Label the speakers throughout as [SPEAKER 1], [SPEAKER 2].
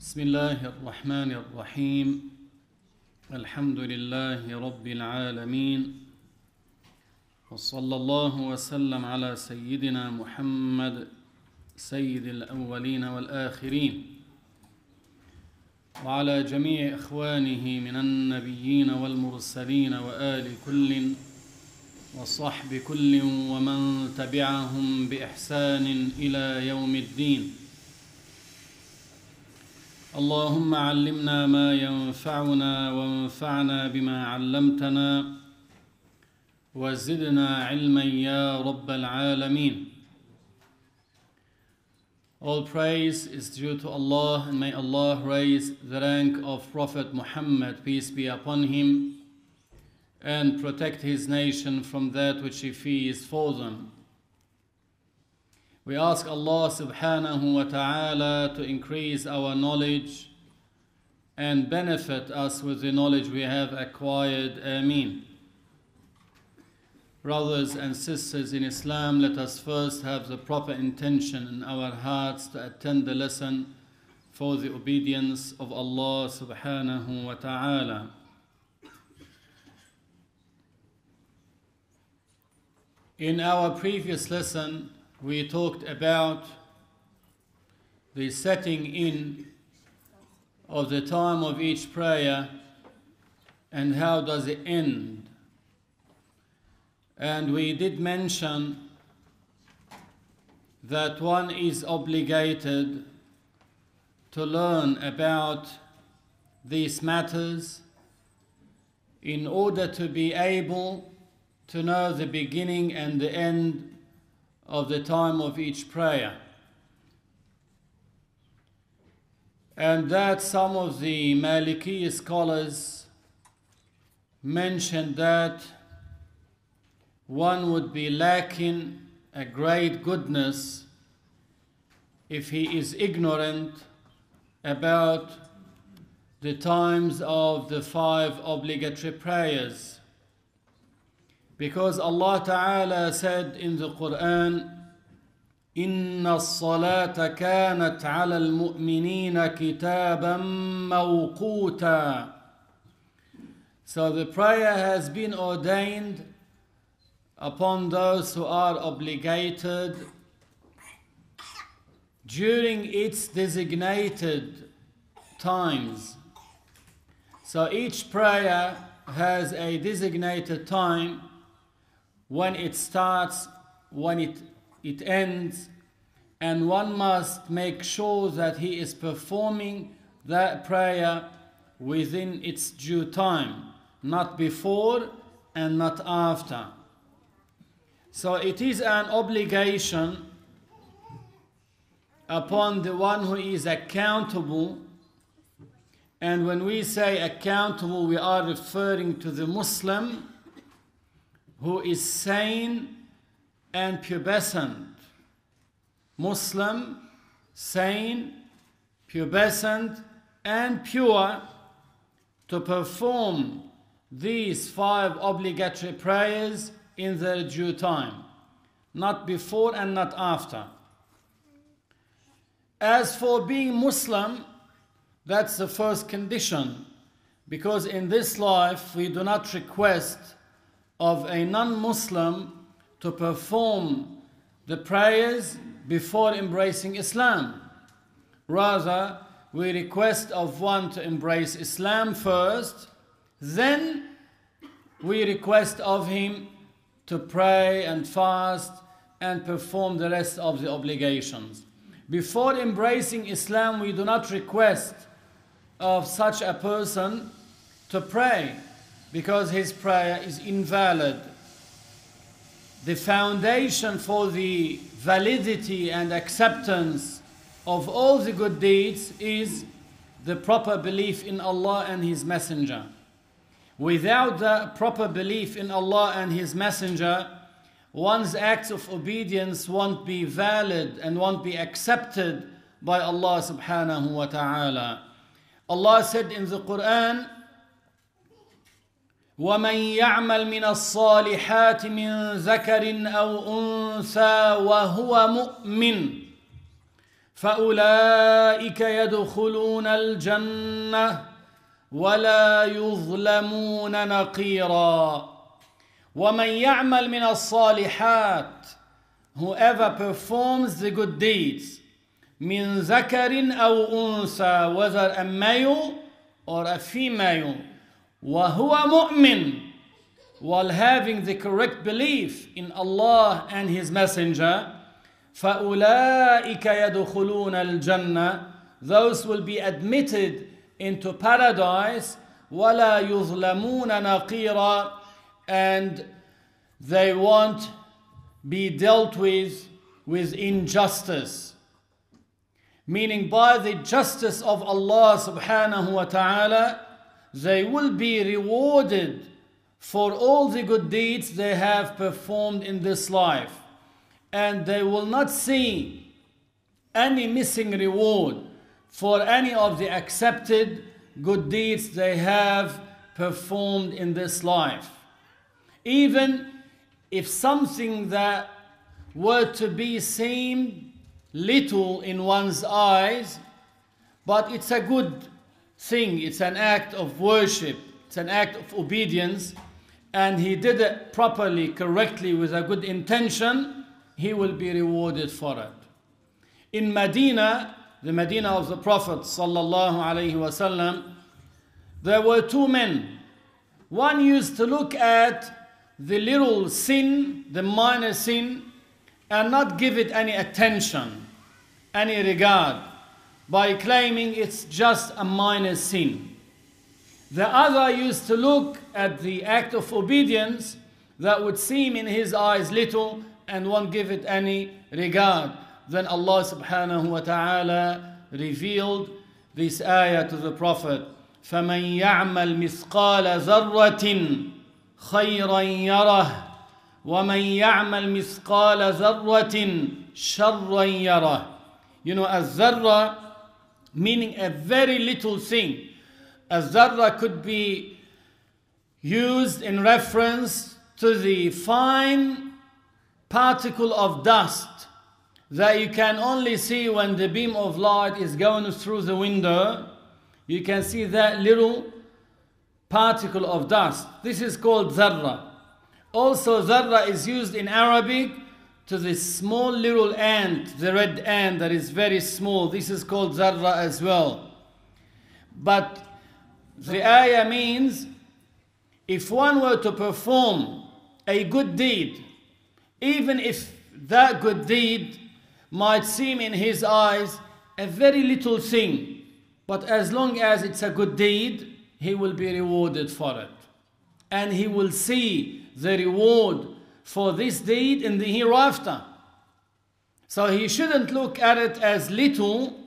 [SPEAKER 1] بسم الله الرحمن الرحيم. الحمد لله رب العالمين. وصلى الله وسلم على سيدنا محمد سيد الأولين والآخرين. وعلى جميع إخوانه من النبيين والمرسلين وآل كل وصحب كل ومن تبعهم بإحسان إلى يوم الدين. اللهم علمنا ما ينفعنا وانفعنا بما علمتنا وزدنا علما يا رب العالمين All praise is due to Allah and may Allah raise the rank of Prophet Muhammad peace be upon him and protect his nation from that which he fears for them We ask Allah subhanahu wa ta'ala to increase our knowledge and benefit us with the knowledge we have acquired. Ameen. Brothers and sisters in Islam, let us first have the proper intention in our hearts to attend the lesson for the obedience of Allah subhanahu wa ta'ala. In our previous lesson, we talked about the setting in of the time of each prayer and how does it end. And we did mention that one is obligated to learn about these matters in order to be able to know the beginning and the end of the time of each prayer. And that some of the Maliki scholars mentioned that one would be lacking a great goodness if he is ignorant about the times of the five obligatory prayers. Because Allah Ta'ala said in the Quran, إن الصلاة كانت على المؤمنين كتابا موقوتا So the prayer has been ordained upon those who are obligated during its designated times. So each prayer has a designated time when it starts, when it, it ends, and one must make sure that he is performing that prayer within its due time, not before and not after. So it is an obligation upon the one who is accountable. And when we say accountable, we are referring to the Muslim who is sane and pubescent. Muslim, sane, pubescent, and pure to perform these five obligatory prayers in their due time, not before and not after. As for being Muslim, that's the first condition, because in this life we do not request of a non Muslim to perform the prayers before embracing Islam. Rather, we request of one to embrace Islam first, then we request of him to pray and fast and perform the rest of the obligations. Before embracing Islam, we do not request of such a person to pray because his prayer is invalid. The foundation for the validity and acceptance of all the good deeds is the proper belief in Allah and His Messenger. Without the proper belief in Allah and His Messenger, one's acts of obedience won't be valid and won't be accepted by Allah subhanahu wa ta'ala. Allah said in the Quran, ومن يعمل من الصالحات من ذكر أو أنثى وهو مؤمن فأولئك يدخلون الجنة ولا يظلمون نقيرا. ومن يعمل من الصالحات whoever performs the good deeds من ذكر أو أنثى whether a male or a female. وهو مؤمن while having the correct belief in Allah and His Messenger فأولئك يدخلون الجنة those will be admitted into paradise ولا يظلمون نقيرا and they won't be dealt with with injustice meaning by the justice of Allah subhanahu wa ta'ala they will be rewarded for all the good deeds they have performed in this life and they will not see any missing reward for any of the accepted good deeds they have performed in this life. Even if something that were to be seen little in one's eyes, but it's a good thing, it's an act of worship, it's an act of obedience, and he did it properly, correctly, with a good intention, he will be rewarded for it. In Medina, the Medina of the Prophet wasallam, there were two men. One used to look at the little sin, the minor sin, and not give it any attention, any regard, by claiming it's just a minor sin. The other used to look at the act of obedience that would seem in his eyes little and won't give it any regard then Allah subhanahu wa ta'ala revealed this ayah to the Prophet فَمَنْ يَعْمَلْ مِثْقَالَ ذَرَّةٍ خَيْرًا يَرَهُ وَمَنْ يَعْمَلْ مِثْقَالَ ذَرَّةٍ شَرًّا يَرَهُ You know, a zarra meaning a very little thing. A zarra could be used in reference to the fine particle of dust that you can only see when the beam of light is going through the window. You can see that little particle of dust. This is called zarra. Also, zarra is used in Arabic to the small little ant, the red ant that is very small. This is called zarra as well. But the ayah means if one were to perform a good deed, even if that good deed might seem in his eyes a very little thing, but as long as it's a good deed, he will be rewarded for it. And he will see the reward for this deed in the hereafter. So he shouldn't look at it as little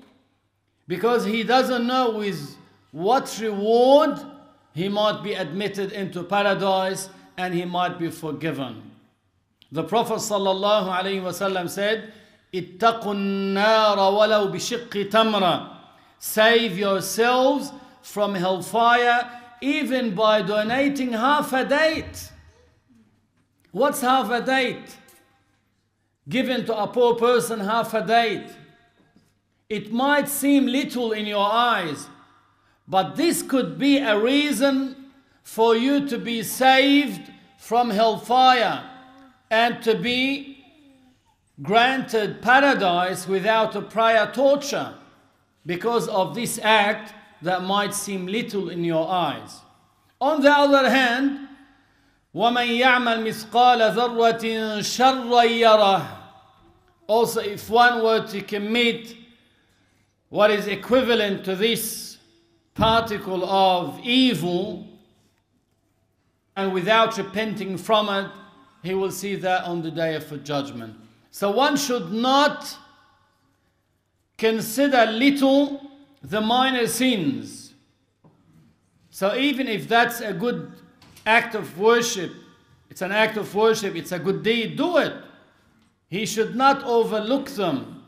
[SPEAKER 1] because he doesn't know with what reward he might be admitted into paradise and he might be forgiven. The Prophet ﷺ said, اتقوا النار ولو بشق تمرة Save yourselves from hellfire even by donating half a date. What's half a date? Given to a poor person half a date. It might seem little in your eyes, but this could be a reason for you to be saved from hellfire and to be granted paradise without a prior torture because of this act that might seem little in your eyes. On the other hand, وَمَنْ يَعْمَلْ مِثْقَالَ ذَرَّةٍ شَرًّا يَرَهُ Also, if one were to commit what is equivalent to this particle of evil and without repenting from it, he will see that on the day of judgment. So one should not consider little the minor sins. So even if that's a good act of worship, it's an act of worship, it's a good deed, do it. He should not overlook them.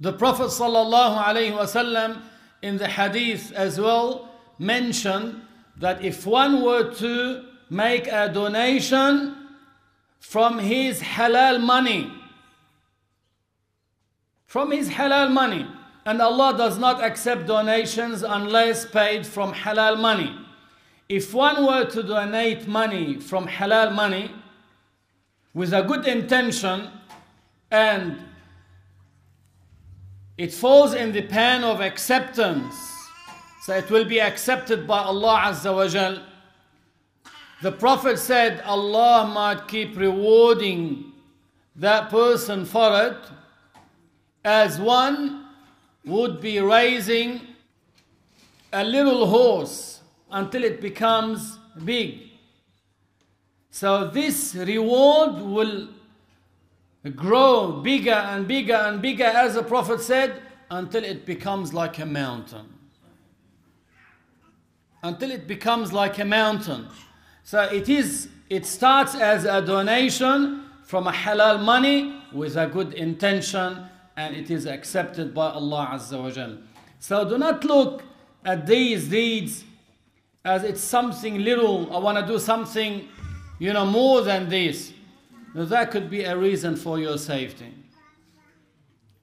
[SPEAKER 1] The Prophet ﷺ in the hadith as well mentioned that if one were to make a donation from his halal money, from his halal money. And Allah does not accept donations unless paid from halal money. If one were to donate money from halal money with a good intention and it falls in the pan of acceptance, so it will be accepted by Allah Azza wa Jal. The Prophet said Allah might keep rewarding that person for it as one would be raising a little horse until it becomes big. So this reward will grow bigger and bigger and bigger, as the Prophet said, until it becomes like a mountain. Until it becomes like a mountain. So it is, it starts as a donation from a halal money with a good intention and it is accepted by Allah Azza wa Jal. So do not look at these deeds as it's something little. I want to do something, you know, more than this. Now, that could be a reason for your safety.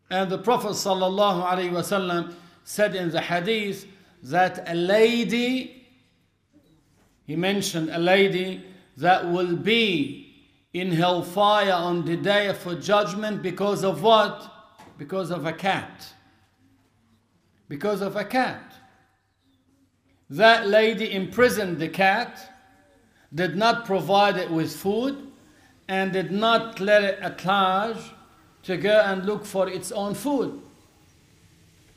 [SPEAKER 1] And the Prophet wasallam said in the hadith that a lady, he mentioned a lady that will be in hellfire on the day of judgment because of what? Because of a cat. Because of a cat. That lady imprisoned the cat, did not provide it with food, and did not let it at large to go and look for its own food.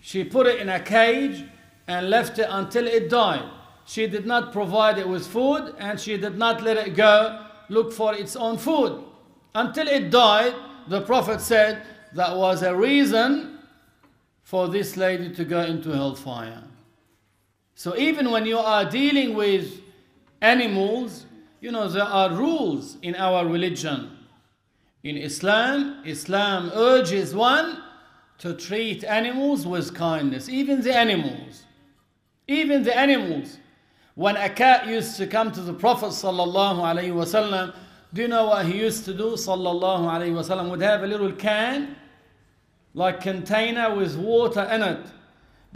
[SPEAKER 1] She put it in a cage and left it until it died. She did not provide it with food and she did not let it go look for its own food. Until it died, the Prophet said that was a reason for this lady to go into hellfire. So even when you are dealing with animals, you know, there are rules in our religion. In Islam, Islam urges one to treat animals with kindness, even the animals. Even the animals. When a cat used to come to the Prophet sallallahu alaihi wasallam, do you know what he used to do? Sallallahu alaihi wasallam would have a little can, like container with water in it,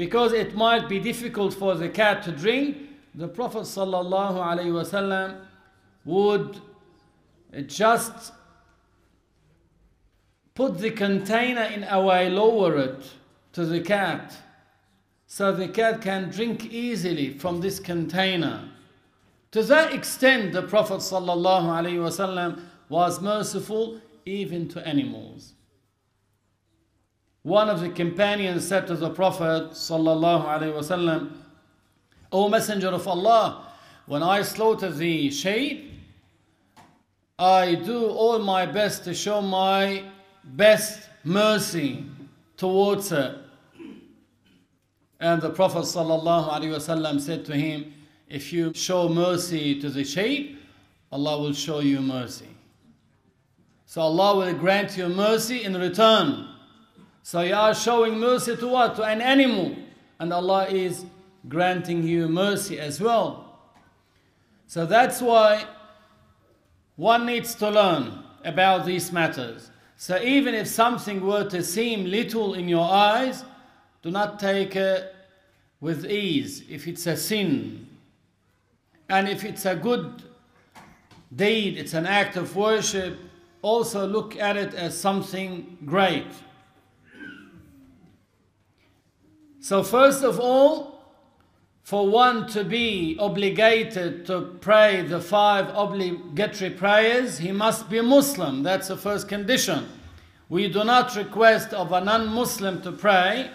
[SPEAKER 1] because it might be difficult for the cat to drink. The Prophet wasallam would just put the container in a way, lower it to the cat so the cat can drink easily from this container. To that extent, the Prophet ﷺ was merciful even to animals. One of the companions said to the Prophet ﷺ, O Messenger of Allah, when I slaughter the sheep, I do all my best to show my best mercy towards her. And the Prophet ﷺ said to him, If you show mercy to the sheep, Allah will show you mercy. So Allah will grant you mercy in return. So you are showing mercy to what? To an animal. And Allah is granting you mercy as well. So that's why one needs to learn about these matters. So even if something were to seem little in your eyes, do not take it with ease if it's a sin. And if it's a good deed, it's an act of worship, also look at it as something great. So, first of all, for one to be obligated to pray the five obligatory prayers, he must be a Muslim. That's the first condition. We do not request of a non Muslim to pray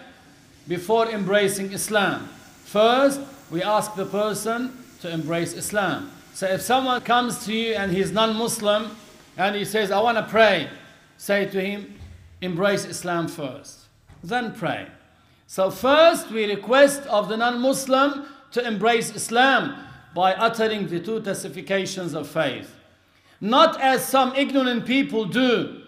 [SPEAKER 1] before embracing Islam. First, we ask the person to embrace Islam. So if someone comes to you and he's non-Muslim and he says, I want to pray, say to him, embrace Islam first. Then pray. So first we request of the non-Muslim to embrace Islam by uttering the two testifications of faith. Not as some ignorant people do.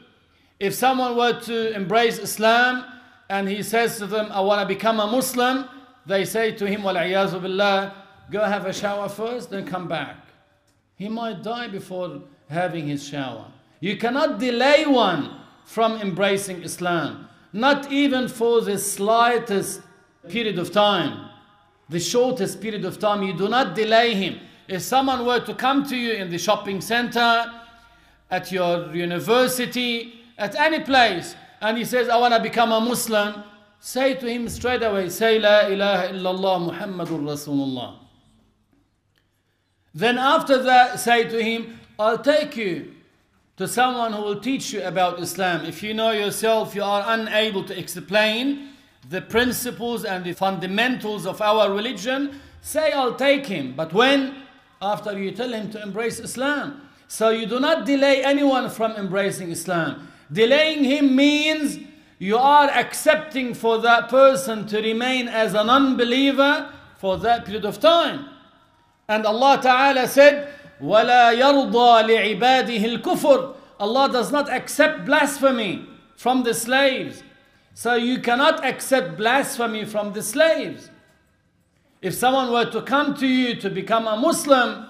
[SPEAKER 1] If someone were to embrace Islam and he says to them, I want to become a Muslim, they say to him, billah, go have a shower first, then come back. He might die before having his shower. You cannot delay one from embracing Islam. Not even for the slightest period of time, the shortest period of time. You do not delay him. If someone were to come to you in the shopping center, at your university, at any place, and he says, I want to become a Muslim, say to him straight away, say La ilaha illallah Muhammadur Rasulullah. Then after that, say to him, I'll take you to someone who will teach you about Islam. If you know yourself you are unable to explain the principles and the fundamentals of our religion, say, I'll take him. But when? After you tell him to embrace Islam. So you do not delay anyone from embracing Islam. Delaying him means you are accepting for that person to remain as an unbeliever for that period of time. And Allah Ta'ala said, وَلَا يَرْضَى لِعِبَادِهِ الْكُفُرِ Allah does not accept blasphemy from the slaves. So you cannot accept blasphemy from the slaves. If someone were to come to you to become a Muslim,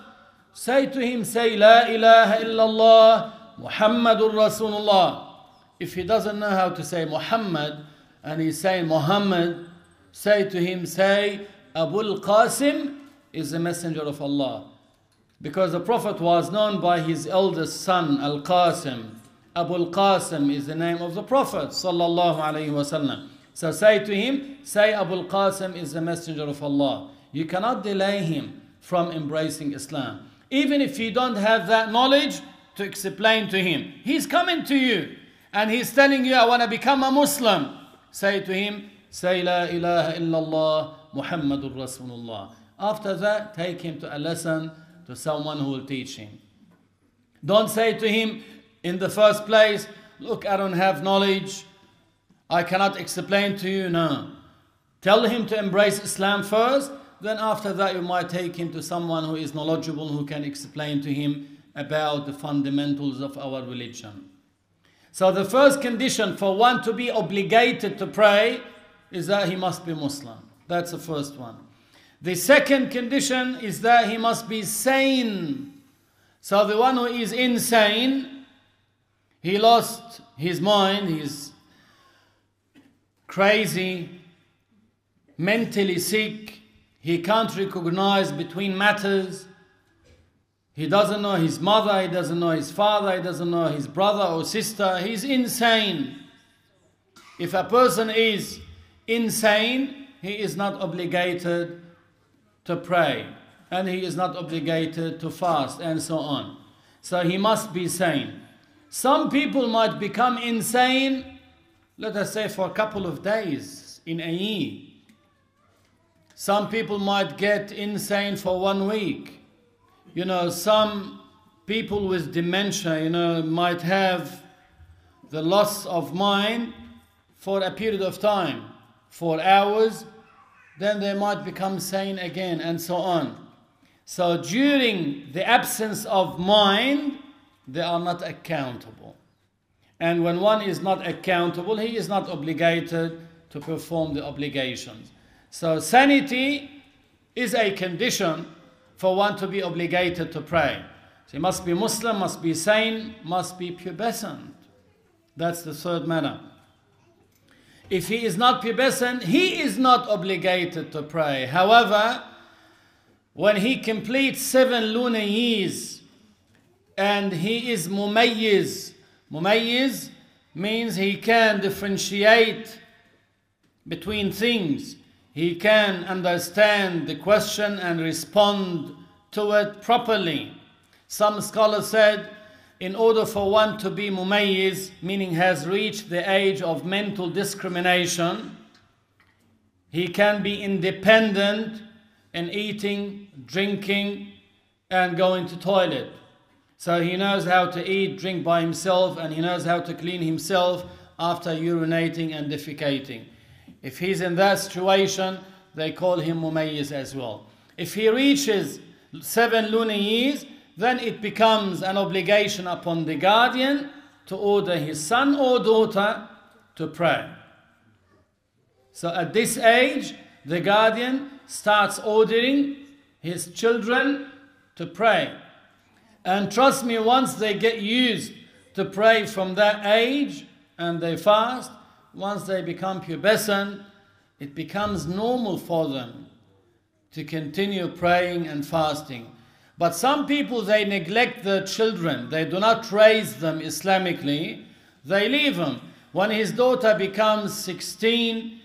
[SPEAKER 1] say to him, say, La ilaha illallah, Muhammadur Rasulullah. If he doesn't know how to say Muhammad and he's saying Muhammad, say to him, say, Abul Qasim is the messenger of Allah. Because the Prophet was known by his eldest son, Al Qasim. Abu Al Qasim is the name of the Prophet. So say to him, say Abu Al Qasim is the messenger of Allah. You cannot delay him from embracing Islam. Even if you don't have that knowledge to explain to him. He's coming to you and he's telling you, I want to become a Muslim. Say to him, say La ilaha illallah Muhammadur Rasulullah. After that, take him to a lesson to someone who will teach him. Don't say to him in the first place, Look, I don't have knowledge. I cannot explain to you. No. Tell him to embrace Islam first. Then, after that, you might take him to someone who is knowledgeable, who can explain to him about the fundamentals of our religion. So, the first condition for one to be obligated to pray is that he must be Muslim. That's the first one. The second condition is that he must be sane. So the one who is insane, he lost his mind, he's crazy, mentally sick, he can't recognize between matters. He doesn't know his mother, he doesn't know his father, he doesn't know his brother or sister. He's insane. If a person is insane, he is not obligated to pray and he is not obligated to fast and so on. So he must be sane. Some people might become insane, let us say for a couple of days in a year. Some people might get insane for one week. You know, some people with dementia, you know, might have the loss of mind for a period of time, for hours, then they might become sane again, and so on. So during the absence of mind, they are not accountable. And when one is not accountable, he is not obligated to perform the obligations. So sanity is a condition for one to be obligated to pray. So he must be Muslim, must be sane, must be pubescent. That's the third matter. If he is not pubescent, he is not obligated to pray. However, when he completes seven lunar years and he is mumayyiz, mumayyiz means he can differentiate between things. He can understand the question and respond to it properly. Some scholars said in order for one to be mumayyiz, meaning has reached the age of mental discrimination, he can be independent in eating, drinking, and going to toilet. So he knows how to eat, drink by himself, and he knows how to clean himself after urinating and defecating. If he's in that situation, they call him mumayyiz as well. If he reaches seven lunar years, then it becomes an obligation upon the guardian to order his son or daughter to pray. So at this age, the guardian starts ordering his children to pray. And trust me, once they get used to pray from that age and they fast, once they become pubescent, it becomes normal for them to continue praying and fasting. But some people, they neglect their children. They do not raise them Islamically. They leave them. When his daughter becomes 16,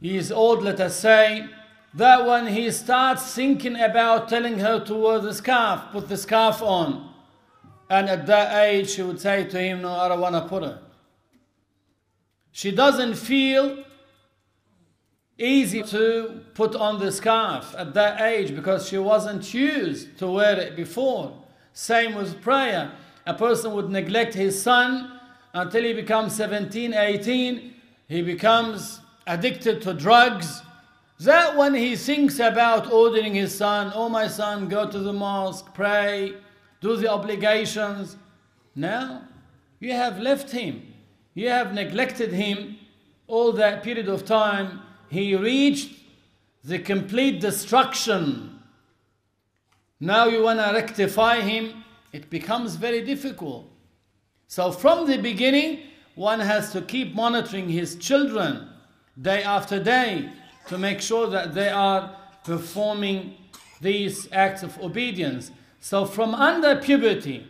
[SPEAKER 1] he is old, let us say, that when he starts thinking about telling her to wear the scarf, put the scarf on. And at that age, she would say to him, No, I don't want to put it. She doesn't feel easy to put on the scarf at that age because she wasn't used to wear it before. Same with prayer. A person would neglect his son until he becomes 17, 18. He becomes addicted to drugs. That when he thinks about ordering his son, oh my son, go to the mosque, pray, do the obligations. Now you have left him. You have neglected him all that period of time he reached the complete destruction. Now you want to rectify him, it becomes very difficult. So from the beginning, one has to keep monitoring his children day after day to make sure that they are performing these acts of obedience. So from under puberty,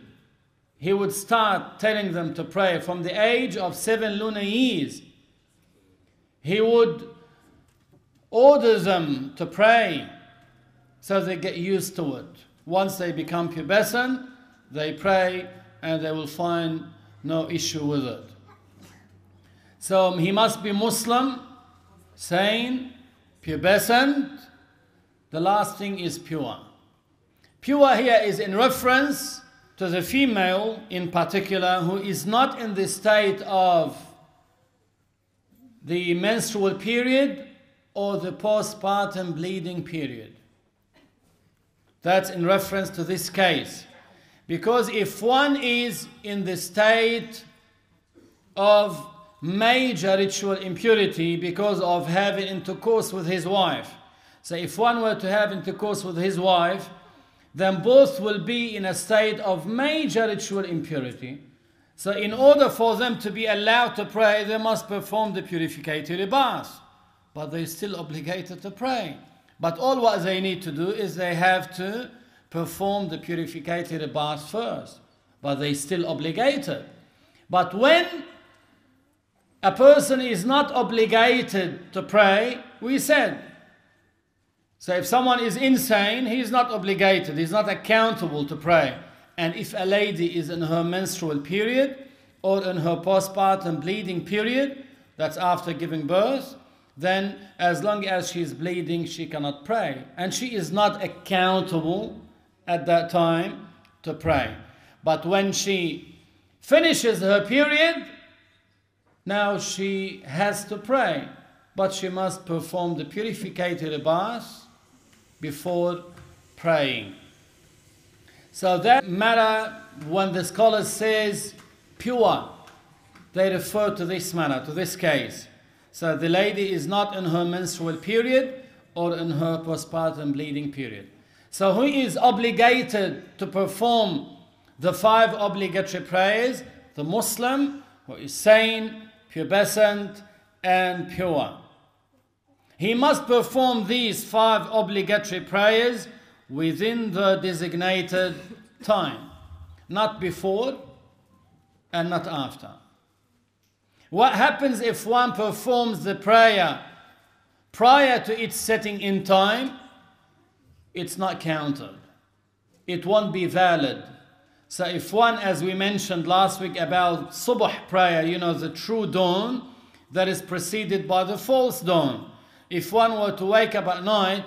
[SPEAKER 1] he would start telling them to pray. From the age of seven lunar years, he would order them to pray so they get used to it. Once they become pubescent, they pray and they will find no issue with it. So um, he must be Muslim, sane, pubescent. The last thing is pure. Pure here is in reference to the female in particular who is not in the state of the menstrual period or the postpartum bleeding period. That's in reference to this case. Because if one is in the state of major ritual impurity because of having intercourse with his wife, so if one were to have intercourse with his wife, then both will be in a state of major ritual impurity. So, in order for them to be allowed to pray, they must perform the purificatory bath but they're still obligated to pray. But all what they need to do is they have to perform the purificatory bath first, but they're still obligated. But when a person is not obligated to pray, we said, so if someone is insane, he is not obligated, he's not accountable to pray. And if a lady is in her menstrual period or in her postpartum bleeding period, that's after giving birth, then as long as she is bleeding, she cannot pray. And she is not accountable at that time to pray. But when she finishes her period, now she has to pray. But she must perform the purificatory bath before praying. So that matter, when the scholar says pure, they refer to this matter, to this case. So the lady is not in her menstrual period or in her postpartum bleeding period. So who is obligated to perform the five obligatory prayers? The Muslim who is sane, pubescent, and pure. He must perform these five obligatory prayers within the designated time, not before and not after. What happens if one performs the prayer prior to its setting in time? It's not counted. It won't be valid. So if one, as we mentioned last week about subh prayer, you know, the true dawn, that is preceded by the false dawn. If one were to wake up at night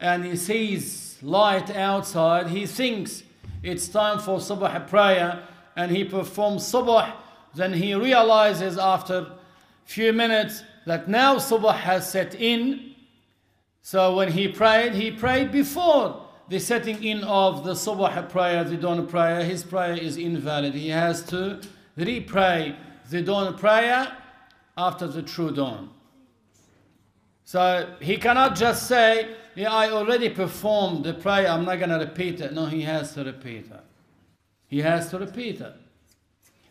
[SPEAKER 1] and he sees light outside, he thinks it's time for subh prayer and he performs subh then he realizes after few minutes that now subh has set in. So when he prayed, he prayed before the setting in of the subh prayer, the dawn prayer. His prayer is invalid. He has to re-pray the dawn prayer after the true dawn. So he cannot just say, yeah, I already performed the prayer, I'm not going to repeat it. No, he has to repeat it. He has to repeat it.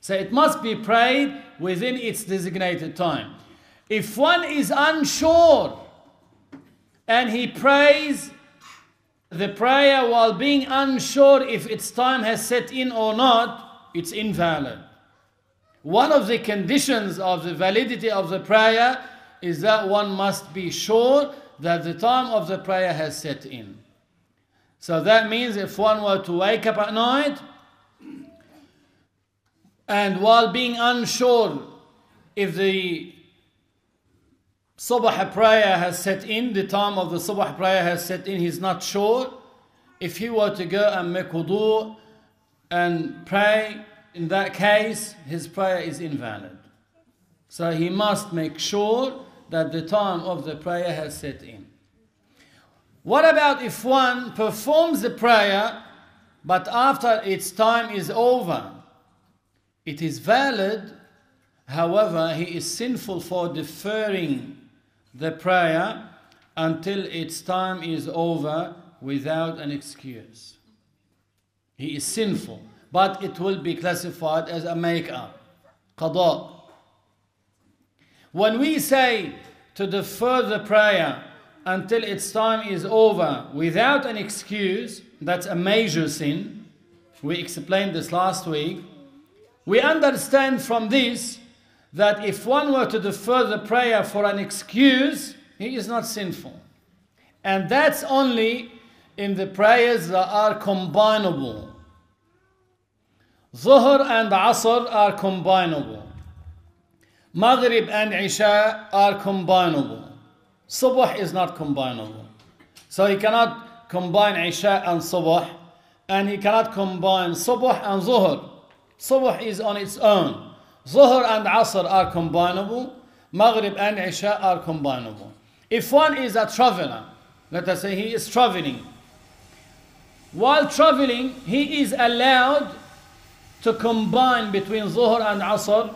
[SPEAKER 1] So it must be prayed within its designated time. If one is unsure and he prays the prayer while being unsure if its time has set in or not, it's invalid. One of the conditions of the validity of the prayer is that one must be sure that the time of the prayer has set in. So that means if one were to wake up at night and while being unsure if the Subah prayer has set in, the time of the Subah prayer has set in, he's not sure. If he were to go and make wudu and pray, in that case, his prayer is invalid. So he must make sure that the time of the prayer has set in. What about if one performs the prayer, but after its time is over? It is valid, however, he is sinful for deferring the prayer until its time is over without an excuse. He is sinful, but it will be classified as a make-up, qada. When we say to defer the prayer until its time is over without an excuse, that's a major sin. We explained this last week. We understand from this that if one were to defer the prayer for an excuse, he is not sinful. And that's only in the prayers that are combinable. Zuhr and Asr are combinable. Maghrib and Isha are combinable. Subh is not combinable. So he cannot combine Isha and Subh, and he cannot combine Subh and Zuhr. Subh is on its own. Zuhr and Asr are combinable. Maghrib and Isha are combinable. If one is a traveler, let us say he is traveling. While traveling, he is allowed to combine between Zuhr and Asr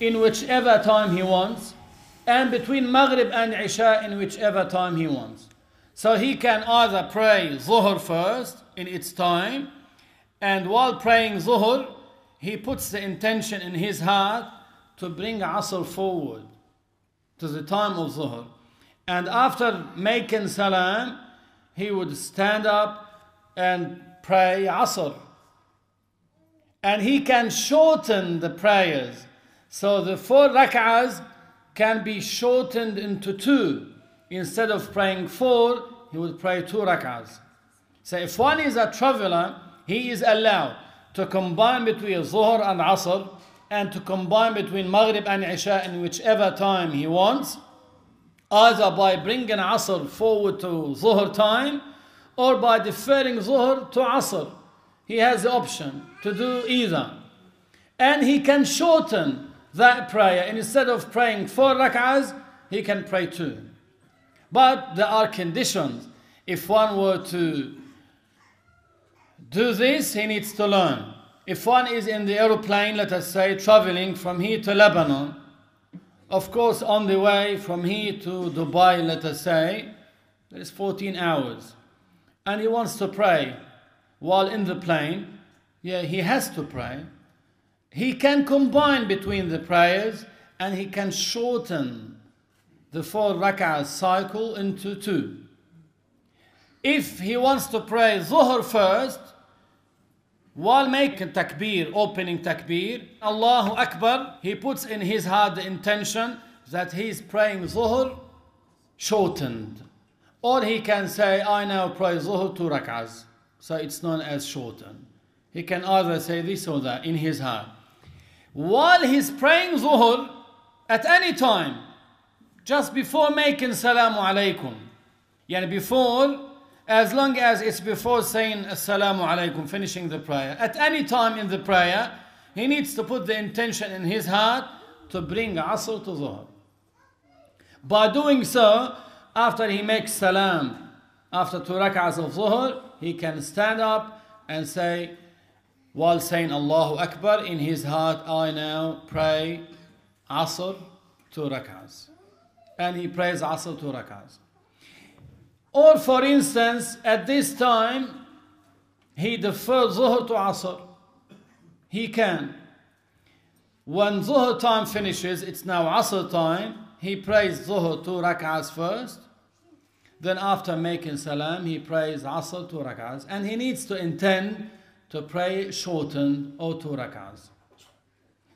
[SPEAKER 1] in whichever time he wants and between Maghrib and Isha in whichever time he wants. So he can either pray Zuhr first in its time, and while praying Zuhr, he puts the intention in his heart to bring Asr forward to the time of Zuhr. And after making Salam, he would stand up and pray Asr. And he can shorten the prayers. So the four rak'ahs can be shortened into two. Instead of praying four, he would pray two rak'ahs. So if one is a traveler, he is allowed to combine between Zuhr and Asr and to combine between Maghrib and Isha in whichever time he wants, either by bringing Asr forward to Zuhr time or by deferring Zuhr to Asr. He has the option to do either. And he can shorten that prayer. Instead of praying four rak'ahs, he can pray two. But there are conditions. If one were to do this, he needs to learn. If one is in the aeroplane, let us say, traveling from here to Lebanon, of course, on the way from here to Dubai, let us say, there is 14 hours. And he wants to pray while in the plane. Yeah, he has to pray. He can combine between the prayers and he can shorten the four rak'ah cycle into two. If he wants to pray Zuhr first, while making takbir, opening takbir, Allahu Akbar, he puts in his heart the intention that he's praying Zuhr shortened. Or he can say, I now pray Zuhr two rak'ahs. So it's known as shortened. He can either say this or that in his heart while he's praying zuhr at any time, just before making salamu alaykum. Yani before, as long as it's before saying assalamu alaykum, finishing the prayer. At any time in the prayer, he needs to put the intention in his heart to bring asr to zuhr. By doing so, after he makes salam, after two rak'ahs of zuhr, he can stand up and say, while saying Allahu Akbar in his heart, I now pray Asr two rak'ahs. And he prays Asr two rak'ahs. Or for instance, at this time, he deferred Zuhr to Asr. He can. When Zuhr time finishes, it's now Asr time. he prays Zuhr two rak'ahs first. Then after making salam, he prays Asr two rak'ahs. And he needs to intend to pray shortened or two rak'ahs.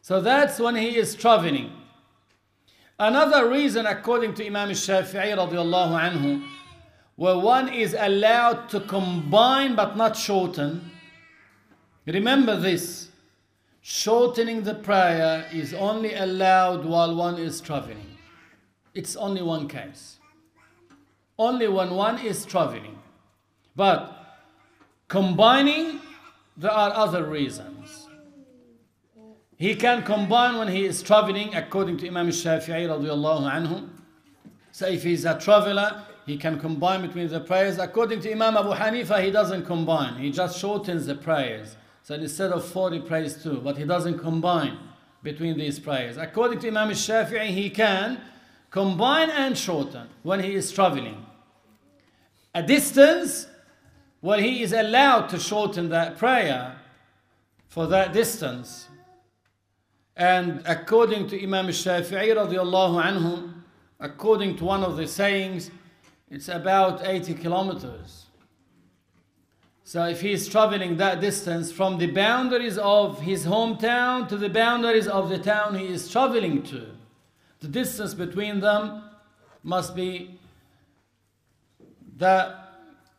[SPEAKER 1] So that's when he is traveling. Another reason, according to Imam Shafi'i radiallahu anhu, where one is allowed to combine but not shorten. Remember this shortening the prayer is only allowed while one is traveling. It's only one case. Only when one is traveling. But combining, there are other reasons. He can combine when he is traveling, according to Imam Shafi'i. So if he's a traveler, he can combine between the prayers. According to Imam Abu Hanifa, he doesn't combine. He just shortens the prayers. So instead of four, he prays two, but he doesn't combine between these prayers. According to Imam Shafi'i, he can combine and shorten when he is traveling. A distance, where he is allowed to shorten that prayer for that distance. And according to Imam Shafi'i radiallahu anhu, according to one of the sayings, it's about 80 kilometers. So if he is traveling that distance from the boundaries of his hometown to the boundaries of the town he is traveling to, the distance between them must be the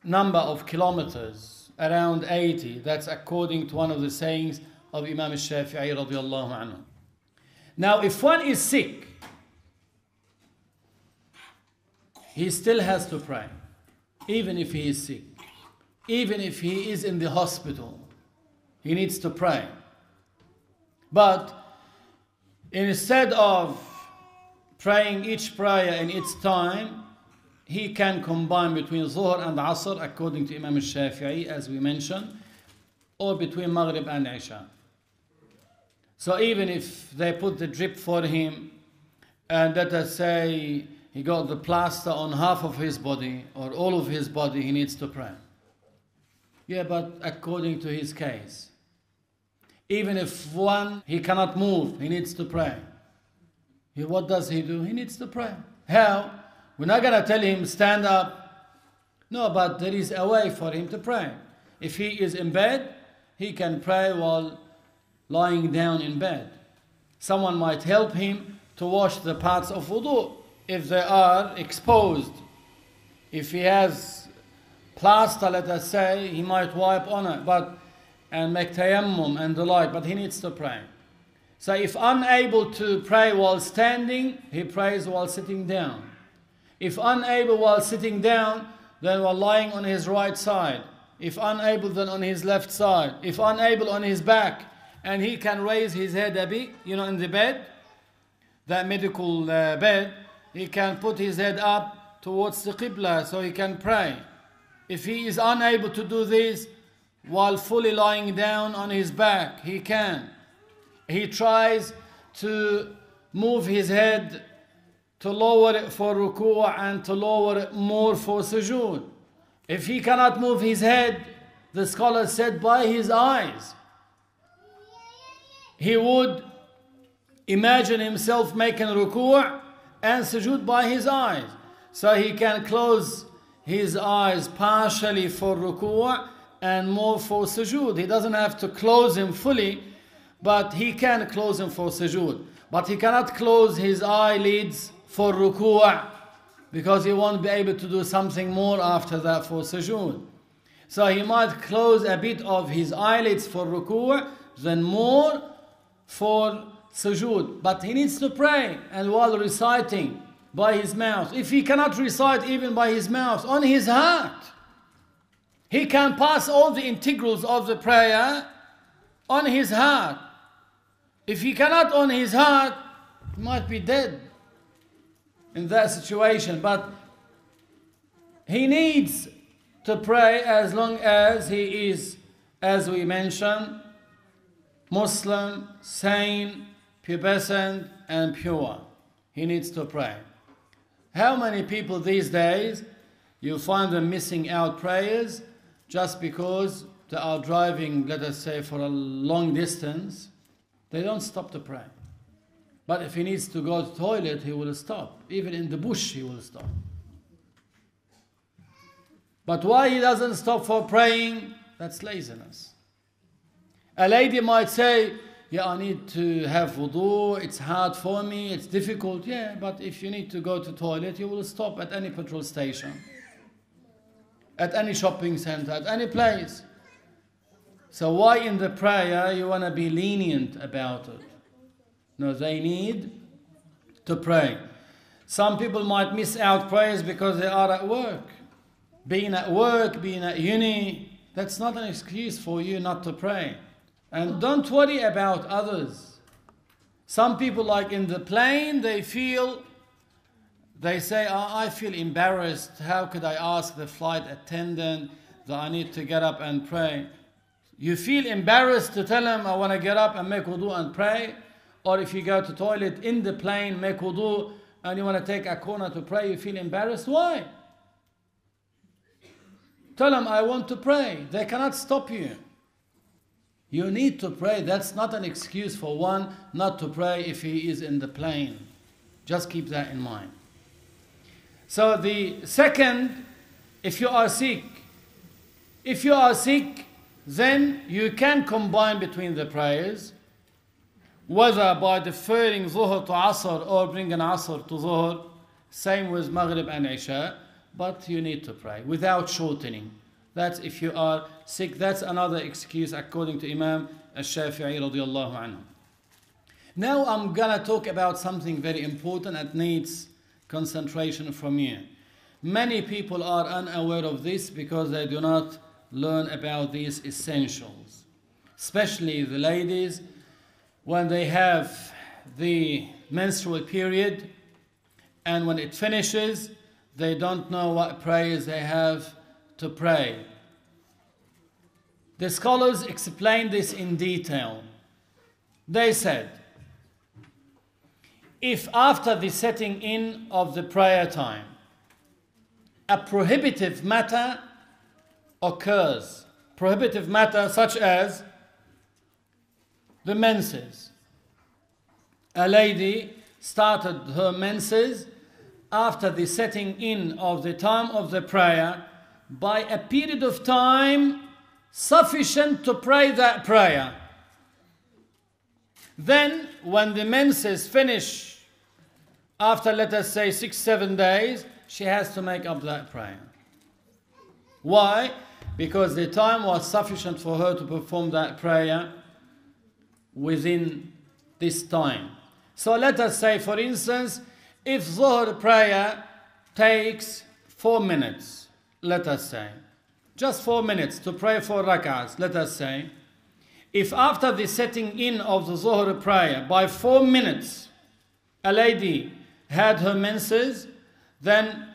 [SPEAKER 1] number of kilometers, around 80. That's according to one of the sayings of Imam Shafi'i. Now, if one is sick, he still has to pray, even if he is sick, even if he is in the hospital, he needs to pray. But instead of praying each prayer in its time, he can combine between Zuhr and Asr according to Imam Shafi'i, as we mentioned, or between Maghrib and Isha. So even if they put the drip for him, and let us say he got the plaster on half of his body or all of his body, he needs to pray. Yeah, but according to his case. Even if one, he cannot move, he needs to pray. He, what does he do? He needs to pray. How? We're not going to tell him, stand up. No, but there is a way for him to pray. If he is in bed, he can pray while lying down in bed. Someone might help him to wash the parts of wudu if they are exposed. If he has plaster, let us say, he might wipe on it, but and make tayammum and the like, but he needs to pray. So if unable to pray while standing, he prays while sitting down. If unable while sitting down, then while lying on his right side. If unable, then on his left side. If unable, on his back and he can raise his head a bit, you know, in the bed, that medical uh, bed, he can put his head up towards the Qibla so he can pray. If he is unable to do this while fully lying down on his back, he can. He tries to move his head to lower it for ruku' and to lower it more for sujood. If he cannot move his head, the scholar said by his eyes he would imagine himself making ruku' and sujood by his eyes. So he can close his eyes partially for ruku' and more for sujood. He doesn't have to close him fully, but he can close him for sujood. But he cannot close his eyelids for ruku' because he won't be able to do something more after that for sujood. So he might close a bit of his eyelids for ruku', then more for sujood, but he needs to pray and while reciting by his mouth. If he cannot recite even by his mouth, on his heart, he can pass all the integrals of the prayer on his heart. If he cannot on his heart, he might be dead in that situation. But he needs to pray as long as he is, as we mentioned, Muslim, sane, pubescent, and pure. He needs to pray. How many people these days you find them missing out prayers just because they are driving, let us say, for a long distance? They don't stop to pray. But if he needs to go to toilet, he will stop. Even in the bush, he will stop. But why he doesn't stop for praying? That's laziness. A lady might say, yeah, I need to have wudu, it's hard for me, it's difficult. Yeah, but if you need to go to toilet, you will stop at any petrol station, at any shopping center, at any place. So why in the prayer you want to be lenient about it? No, they need to pray. Some people might miss out prayers because they are at work. Being at work, being at uni, that's not an excuse for you not to pray. And don't worry about others. Some people, like in the plane, they feel, they say, oh, I feel embarrassed. How could I ask the flight attendant that I need to get up and pray? You feel embarrassed to tell him, I want to get up and make wudu and pray? Or if you go to toilet in the plane, make wudu, and you want to take a corner to pray, you feel embarrassed? Why? Tell them, I want to pray. They cannot stop you. You need to pray. That's not an excuse for one not to pray if he is in the plane. Just keep that in mind. So, the second, if you are sick, if you are sick, then you can combine between the prayers, whether by deferring Zuhr to Asr or bringing Asr to Zuhr, same with Maghrib and Isha, but you need to pray without shortening. That's if you are sick, that's another excuse according to Imam al-Shafi'i radiallahu anhu. Now I'm gonna talk about something very important that needs concentration from you. Many people are unaware of this because they do not learn about these essentials. Especially the ladies, when they have the menstrual period and when it finishes, they don't know what prayers they have to pray. The scholars explain this in detail. They said, if after the setting in of the prayer time, a prohibitive matter occurs, prohibitive matter such as the menses. A lady started her menses after the setting in of the time of the prayer by a period of time sufficient to pray that prayer. Then, when the menses finish, after let us say six, seven days, she has to make up that prayer. Why? Because the time was sufficient for her to perform that prayer within this time. So let us say, for instance, if Zuhr prayer takes four minutes, let us say, just four minutes to pray four rak'ahs, let us say, if after the setting in of the Zuhr prayer by four minutes a lady had her menses, then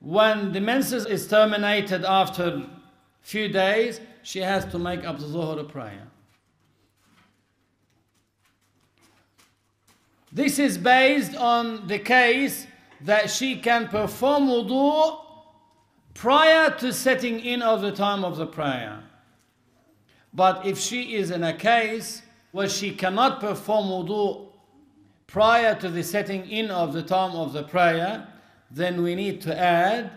[SPEAKER 1] when the menses is terminated after a few days, she has to make up the Zuhr prayer. This is based on the case that she can perform wudu prior to setting in of the time of the prayer. But if she is in a case where she cannot perform wudu prior to the setting in of the time of the prayer, then we need to add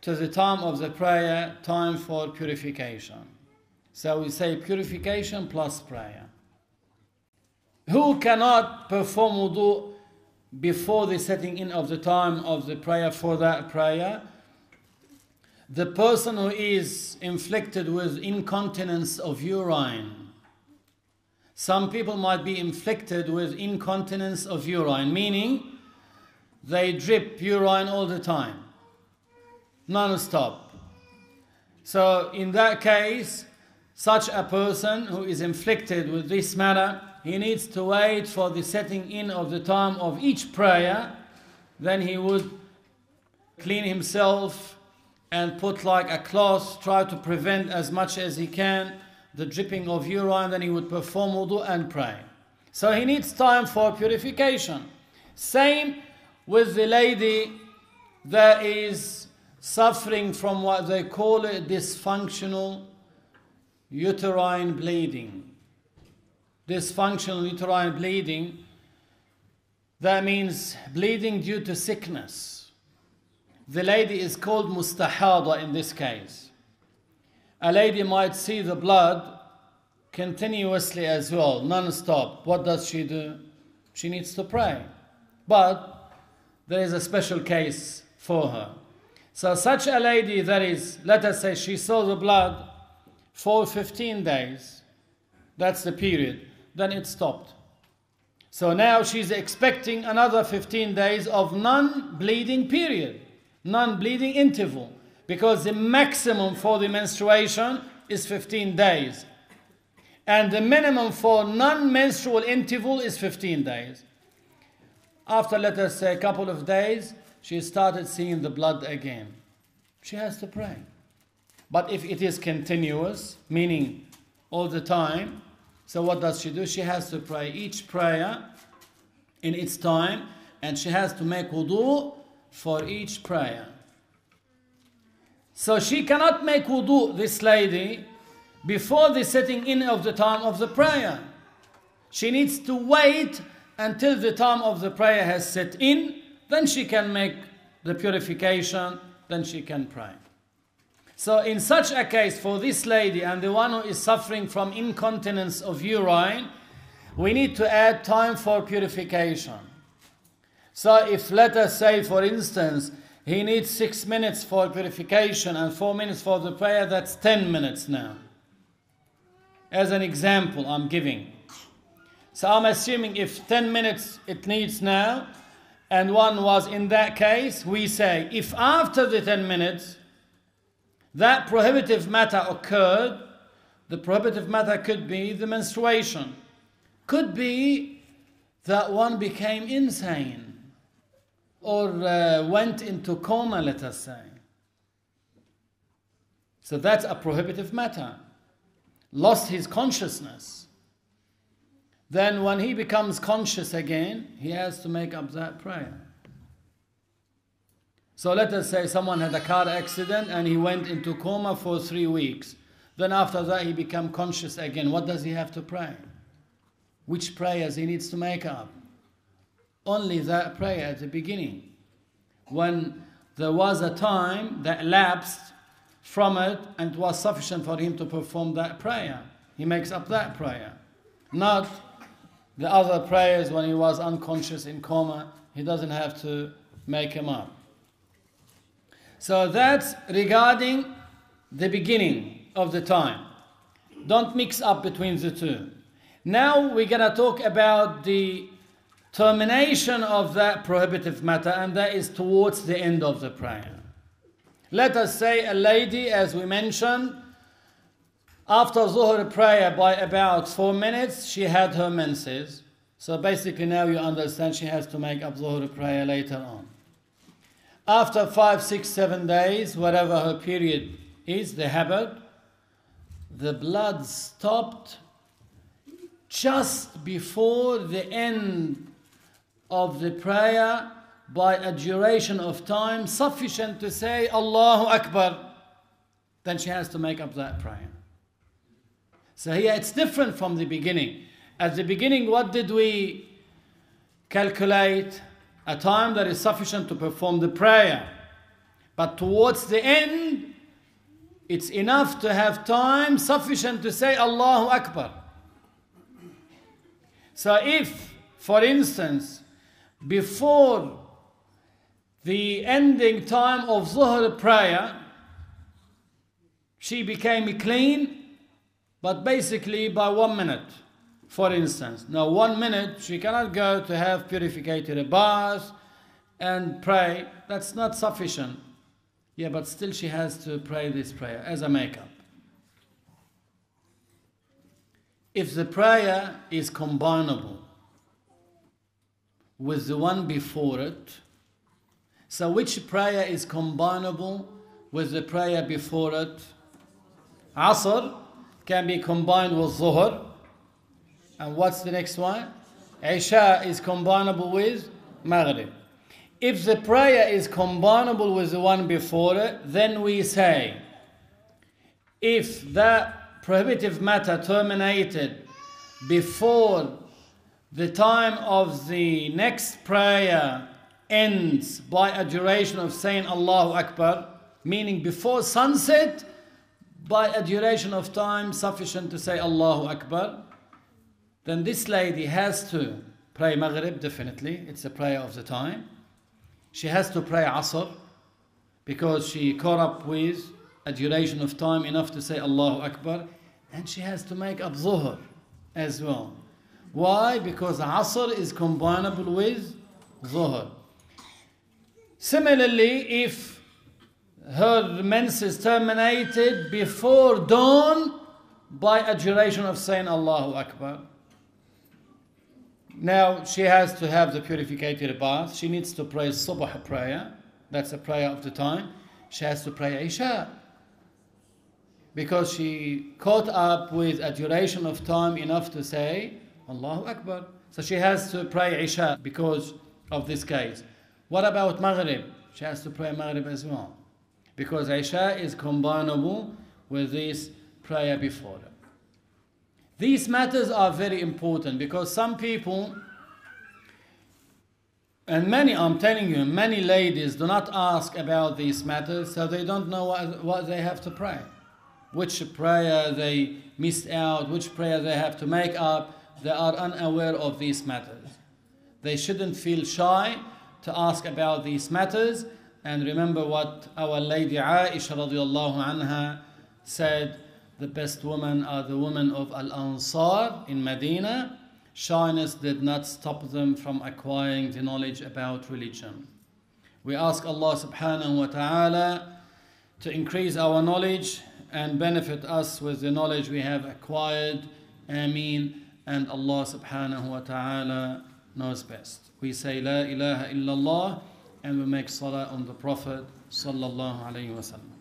[SPEAKER 1] to the time of the prayer time for purification. So we say purification plus prayer. Who cannot perform wudu before the setting in of the time of the prayer for that prayer? The person who is inflicted with incontinence of urine. Some people might be inflicted with incontinence of urine, meaning they drip urine all the time, non stop. So, in that case, such a person who is inflicted with this matter, he needs to wait for the setting in of the time of each prayer, then he would clean himself and put like a cloth, try to prevent as much as he can the dripping of urine, then he would perform wudu and pray. So he needs time for purification. Same with the lady that is suffering from what they call it dysfunctional uterine bleeding. Dysfunctional uterine bleeding That means bleeding due to sickness. The lady is called mustahada in this case. A lady might see the blood continuously as well, non-stop. What does she do? She needs to pray. But there is a special case for her. So such a lady that is, let us say she saw the blood for 15 days, that's the period, then it stopped. So now she's expecting another 15 days of non-bleeding period, non-bleeding interval, because the maximum for the menstruation is 15 days. And the minimum for non-menstrual interval is 15 days. After, let us say, a couple of days, she started seeing the blood again. She has to pray. But if it is continuous, meaning all the time, so what does she do? She has to pray each prayer in its time and she has to make wudu for each prayer. So she cannot make wudu, this lady, before the setting in of the time of the prayer. She needs to wait until the time of the prayer has set in, then she can make the purification, then she can pray. So, in such a case, for this lady and the one who is suffering from incontinence of urine, we need to add time for purification. So, if let us say, for instance, he needs six minutes for purification and four minutes for the prayer, that's 10 minutes now. As an example, I'm giving. So I'm assuming if 10 minutes it needs now, and one was in that case, we say if after the 10 minutes that prohibitive matter occurred, the prohibitive matter could be the menstruation, could be that one became insane or uh, went into coma, let us say. So that's a prohibitive matter. Lost his consciousness. Then, when he becomes conscious again, he has to make up that prayer. So, let us say someone had a car accident and he went into coma for three weeks. Then, after that, he became conscious again. What does he have to pray? Which prayers he needs to make up? Only that prayer at the beginning. When there was a time that lapsed from it and it was sufficient for him to perform that prayer. He makes up that prayer. Not the other prayers when he was unconscious in coma, he doesn't have to make them up. So that's regarding the beginning of the time. Don't mix up between the two. Now we're going to talk about the termination of that prohibitive matter, and that is towards the end of the prayer. Let us say a lady, as we mentioned, after Zuhr prayer by about four minutes, she had her menses. So basically, now you understand she has to make up Zuhr prayer later on. After five, six, seven days, whatever her period is, the habit, the blood stopped just before the end of the prayer by a duration of time sufficient to say Allahu Akbar, then she has to make up that prayer. So here it's different from the beginning. At the beginning, what did we calculate? A time that is sufficient to perform the prayer. But towards the end, it's enough to have time sufficient to say Allahu Akbar. So if, for instance, before the ending time of Zuhr prayer, she became clean, but basically by one minute, for instance. Now, one minute, she cannot go to have purified a bath and pray. That's not sufficient. Yeah, but still she has to pray this prayer as a makeup. If the prayer is combinable with the one before it, so which prayer is combinable with the prayer before it? Asr can be combined with Zuhr. And what's the next one? Isha is combinable with Maghrib. If the prayer is combinable with the one before it, then we say, if that prohibitive matter terminated before the time of the next prayer ends by a duration of saying Allahu Akbar, meaning before sunset, by a duration of time sufficient to say Allahu Akbar, then this lady has to pray Maghrib, definitely, it's a prayer of the time. She has to pray Asr because she caught up with a duration of time enough to say Allahu Akbar, and she has to make up Zuhr as well. Why? Because Asr is combinable with Zuhr. Similarly, if her menses terminated before dawn by a duration of saying Allahu Akbar, now she has to have the purificated bath. She needs to pray Subh prayer. That's a prayer of the time. She has to pray Isha. Because she caught up with a duration of time enough to say Allahu Akbar. So she has to pray Isha because of this case. What about Maghrib? She has to pray Maghrib as well. Because Isha is combinable with this prayer before These matters are very important because some people, and many, I'm telling you, many ladies do not ask about these matters, so they don't know what, what they have to pray. Which prayer they missed out, which prayer they have to make up they are unaware of these matters. They shouldn't feel shy to ask about these matters and remember what our lady Aisha radiallahu anha said the best women are the women of Al Ansar in Medina. Shyness did not stop them from acquiring the knowledge about religion. We ask Allah subhanahu wa ta'ala to increase our knowledge and benefit us with the knowledge we have acquired. Ameen and Allah subhanahu wa ta'ala knows best. We say La ilaha illallah and we make salah on the Prophet sallallahu alayhi wa sallam.